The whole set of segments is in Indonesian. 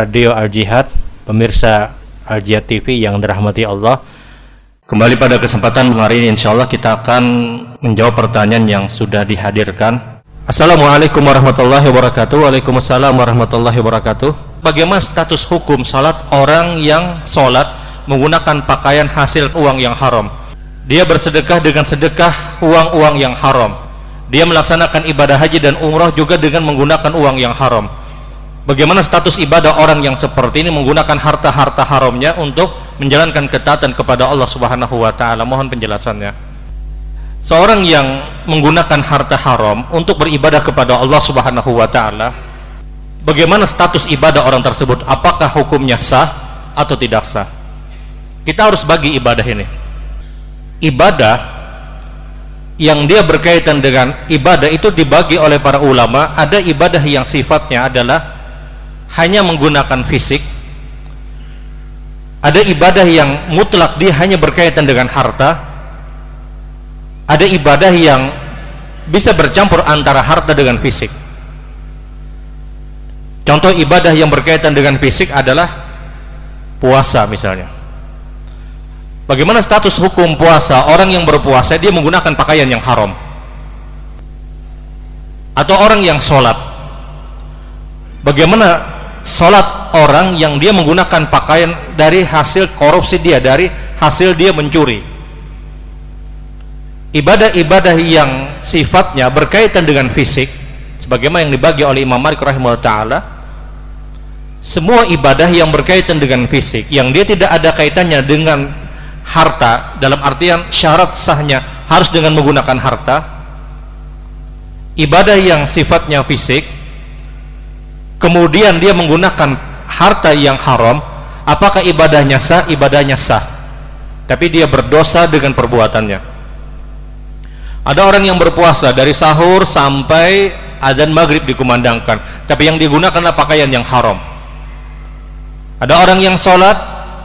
Radio Al Jihad, pemirsa Al Jihad TV yang dirahmati Allah. Kembali pada kesempatan hari ini insya Allah kita akan menjawab pertanyaan yang sudah dihadirkan. Assalamualaikum warahmatullahi wabarakatuh. Waalaikumsalam warahmatullahi wabarakatuh. Bagaimana status hukum salat orang yang salat menggunakan pakaian hasil uang yang haram? Dia bersedekah dengan sedekah uang-uang yang haram. Dia melaksanakan ibadah haji dan umrah juga dengan menggunakan uang yang haram Bagaimana status ibadah orang yang seperti ini menggunakan harta-harta haramnya untuk menjalankan ketaatan kepada Allah Subhanahu wa taala? Mohon penjelasannya. Seorang yang menggunakan harta haram untuk beribadah kepada Allah Subhanahu wa taala, bagaimana status ibadah orang tersebut? Apakah hukumnya sah atau tidak sah? Kita harus bagi ibadah ini. Ibadah yang dia berkaitan dengan ibadah itu dibagi oleh para ulama, ada ibadah yang sifatnya adalah hanya menggunakan fisik ada ibadah yang mutlak dia hanya berkaitan dengan harta ada ibadah yang bisa bercampur antara harta dengan fisik. Contoh ibadah yang berkaitan dengan fisik adalah puasa misalnya. Bagaimana status hukum puasa? Orang yang berpuasa dia menggunakan pakaian yang haram. Atau orang yang sholat. Bagaimana sholat orang yang dia menggunakan pakaian dari hasil korupsi dia dari hasil dia mencuri. Ibadah-ibadah yang sifatnya berkaitan dengan fisik sebagaimana yang dibagi oleh Imam Malik rahimahullah ta'ala semua ibadah yang berkaitan dengan fisik yang dia tidak ada kaitannya dengan harta dalam artian syarat sahnya harus dengan menggunakan harta ibadah yang sifatnya fisik kemudian dia menggunakan harta yang haram apakah ibadahnya sah? ibadahnya sah. Tapi dia berdosa dengan perbuatannya. Ada orang yang berpuasa dari sahur sampai adzan maghrib dikumandangkan tapi yang digunakan adalah pakaian yang haram. Ada orang yang sholat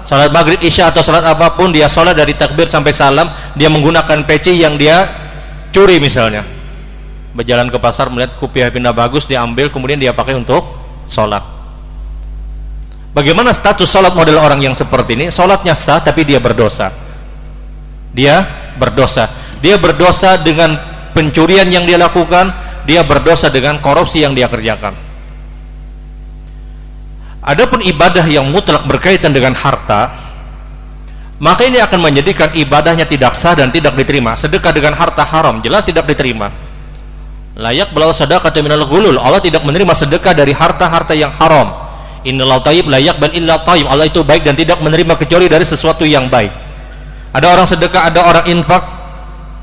sholat maghrib isya atau sholat apa pun dia sholat dari takbir sampai salam dia menggunakan peci yang dia curi misalnya. Berjalan ke pasar melihat kopiah pindah bagus diambil kemudian dia pakai untuk sholat. Bagaimana status sholat model orang yang seperti ini? Sholatnya sah tapi dia berdosa. Dia berdosa. Dia berdosa dengan pencurian yang dia lakukan dia berdosa dengan korupsi yang dia kerjakan. Adapun ibadah yang mutlak berkaitan dengan harta maka ini akan menjadikan ibadahnya tidak sah dan tidak diterima. Sedekah dengan harta haram jelas tidak diterima layak belau sedekah minal ghulul. Allah tidak menerima sedekah dari harta-harta yang haram. Innallahu tayyib layak ban illa tayyib. Allah itu baik dan tidak menerima kecuali dari sesuatu yang baik. Ada orang sedekah ada orang infak.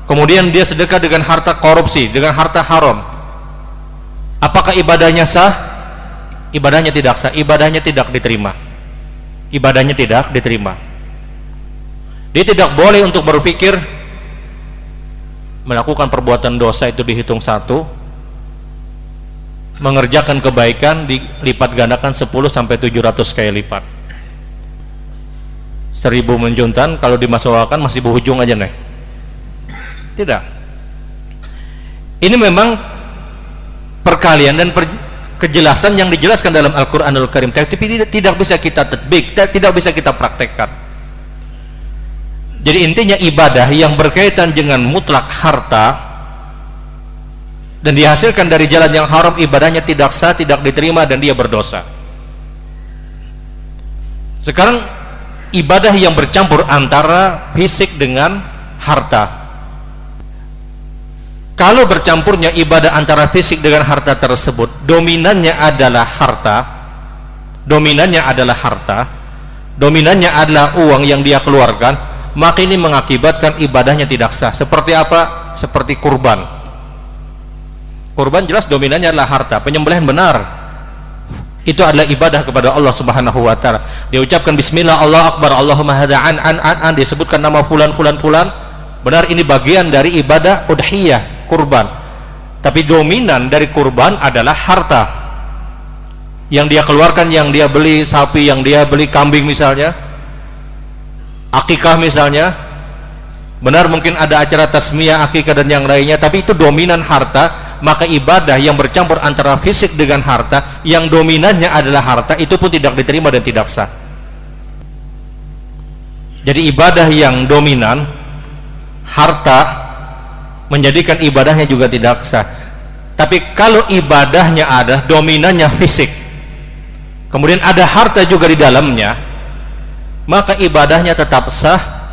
Kemudian dia sedekah dengan harta korupsi dengan harta haram. Apakah ibadahnya sah? Ibadahnya tidak sah. Ibadahnya tidak diterima. Ibadahnya tidak diterima. Dia tidak boleh untuk berpikir melakukan perbuatan dosa itu dihitung satu mengerjakan kebaikan dilipat gandakan 10 sampai 700 kali lipat. Seribu menjuntan kalau dimasukkan masih berujung aja nih tidak. Ini memang perkalian dan per, kejelasan yang dijelaskan dalam Al-Quranul Karim. Tapi tidak, tidak bisa kita tetbik tidak bisa kita praktekkan jadi intinya ibadah yang berkaitan dengan mutlak harta dan dihasilkan dari jalan yang haram ibadahnya tidak sah, tidak diterima dan dia berdosa. Sekarang ibadah yang bercampur antara fisik dengan harta. Kalau bercampurnya ibadah antara fisik dengan harta tersebut, dominannya adalah harta. Dominannya adalah harta. Dominannya adalah uang yang dia keluarkan maka ini mengakibatkan ibadahnya tidak sah. Seperti apa? seperti kurban. Kurban jelas dominannya adalah harta. Penyembelihan benar. Itu adalah ibadah kepada Allah subhanahu wa ta'ala. Dia ucapkan bismillah Allah akbar Allahumma hada'an an an an disebutkan nama fulan fulan fulan. Benar ini bagian dari ibadah udhiyah kurban. Tapi dominan dari kurban adalah harta. Yang dia keluarkan yang dia beli sapi yang dia beli kambing misalnya akikah misalnya benar mungkin ada acara tasmiyah akikah dan yang lainnya tapi itu dominan harta maka ibadah yang bercampur antara fisik dengan harta yang dominannya adalah harta itu pun tidak diterima dan tidak sah. Jadi ibadah yang dominan harta menjadikan ibadahnya juga tidak sah. Tapi kalau ibadahnya ada dominannya fisik. Kemudian ada harta juga di dalamnya maka ibadahnya tetap sah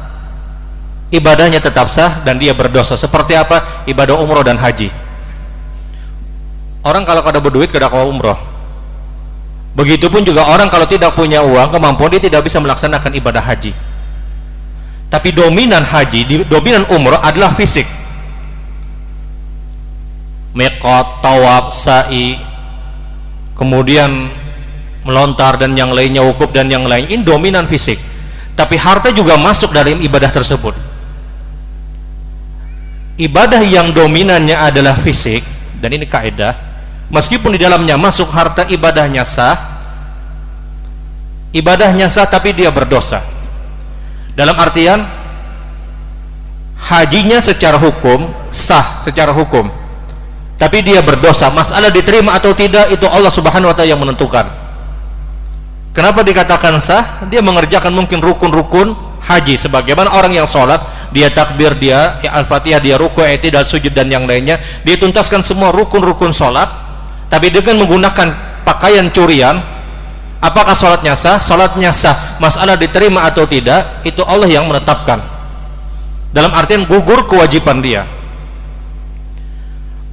ibadahnya tetap sah dan dia berdosa. Seperti apa? Ibadah umroh dan haji. Orang kalau kada berduit kada kau umroh. Begitupun juga orang kalau tidak punya uang kemampuan dia tidak bisa melaksanakan ibadah haji. Tapi dominan haji dominan umroh adalah fisik. Mekot, tawab, sa'i. Kemudian melontar dan yang lainnya wukuf dan yang lain ini dominan fisik. Tapi harta juga masuk dalam ibadah tersebut. Ibadah yang dominannya adalah fisik dan ini kaidah meskipun di dalamnya masuk harta ibadahnya sah. Ibadahnya sah tapi dia berdosa. Dalam artian hajinya secara hukum sah secara hukum. Tapi dia berdosa masalah diterima atau tidak itu Allah subhanahu wa ta'ala yang menentukan kenapa dikatakan sah? Dia mengerjakan mungkin rukun-rukun haji. Sebagaimana orang yang sholat dia takbir dia ya al-fatihah dia ruku dan sujud dan yang lainnya dia tuntaskan semua rukun-rukun sholat tapi dengan menggunakan pakaian curian apakah sholatnya sah? sholatnya sah. Masalah diterima atau tidak itu Allah yang menetapkan. Dalam artian gugur kewajiban dia.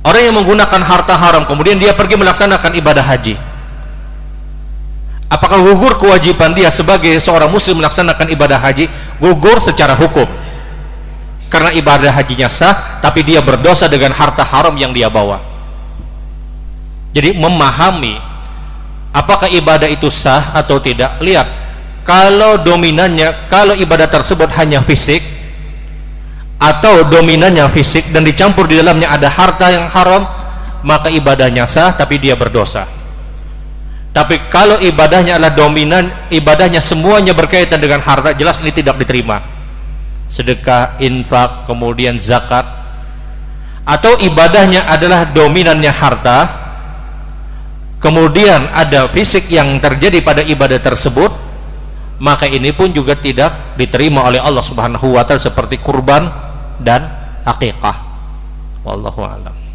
Orang yang menggunakan harta haram kemudian dia pergi melaksanakan ibadah haji apakah gugur kewajiban dia sebagai seorang muslim melaksanakan ibadah haji? Gugur secara hukum. Karena ibadah hajinya sah tapi dia berdosa dengan harta haram yang dia bawa. Jadi memahami apakah ibadah itu sah atau tidak. Lihat kalau dominannya kalau ibadah tersebut hanya fisik atau dominannya fisik dan dicampur di dalamnya ada harta yang haram maka ibadahnya sah tapi dia berdosa tapi kalau ibadahnya adalah dominan ibadahnya semuanya berkaitan dengan harta jelas ini tidak diterima. Sedekah, infak, kemudian zakat. Atau ibadahnya adalah dominannya harta kemudian ada fisik yang terjadi pada ibadah tersebut maka ini pun juga tidak diterima oleh Allah Subhanahu wa taala seperti kurban dan akikah wallahu alam